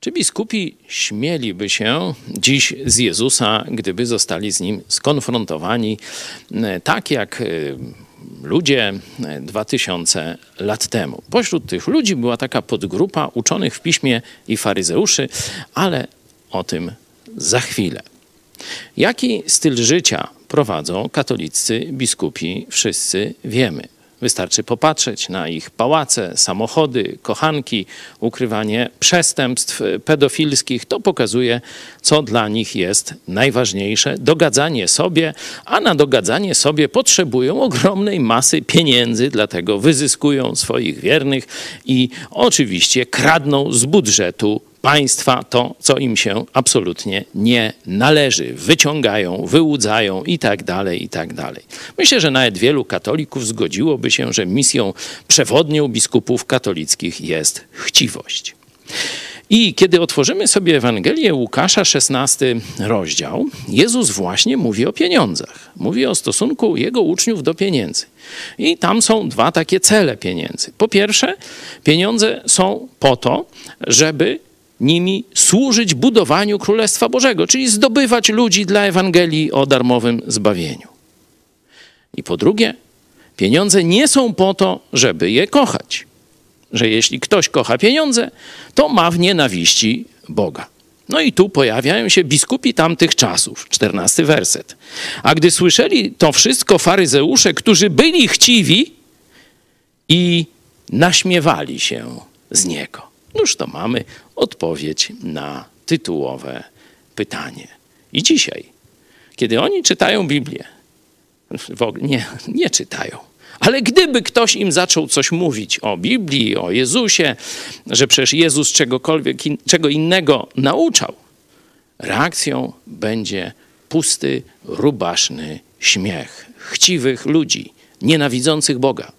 Czy biskupi śmieliby się dziś z Jezusa, gdyby zostali z nim skonfrontowani, e, tak jak e, ludzie e, dwa tysiące lat temu? Pośród tych ludzi była taka podgrupa uczonych w piśmie i faryzeuszy, ale o tym za chwilę. Jaki styl życia prowadzą katolicy biskupi, wszyscy wiemy. Wystarczy popatrzeć na ich pałace, samochody, kochanki, ukrywanie przestępstw pedofilskich. To pokazuje, co dla nich jest najważniejsze. Dogadzanie sobie, a na dogadzanie sobie potrzebują ogromnej masy pieniędzy, dlatego wyzyskują swoich wiernych i oczywiście kradną z budżetu państwa to, co im się absolutnie nie należy. Wyciągają, wyłudzają i tak dalej, i tak dalej. Myślę, że nawet wielu katolików zgodziłoby się, że misją przewodnią biskupów katolickich jest chciwość. I kiedy otworzymy sobie Ewangelię Łukasza, 16 rozdział, Jezus właśnie mówi o pieniądzach. Mówi o stosunku jego uczniów do pieniędzy. I tam są dwa takie cele pieniędzy. Po pierwsze, pieniądze są po to, żeby nimi służyć budowaniu Królestwa Bożego, czyli zdobywać ludzi dla Ewangelii o darmowym zbawieniu. I po drugie, pieniądze nie są po to, żeby je kochać. Że jeśli ktoś kocha pieniądze, to ma w nienawiści Boga. No i tu pojawiają się biskupi tamtych czasów, czternasty werset. A gdy słyszeli to wszystko faryzeusze, którzy byli chciwi i naśmiewali się z niego. Noż to mamy odpowiedź na tytułowe pytanie. I dzisiaj, kiedy oni czytają Biblię, w ogóle nie, nie czytają. Ale gdyby ktoś im zaczął coś mówić o Biblii, o Jezusie, że przecież Jezus czegokolwiek, in, czego innego nauczał, reakcją będzie pusty, rubaszny śmiech chciwych ludzi, nienawidzących Boga.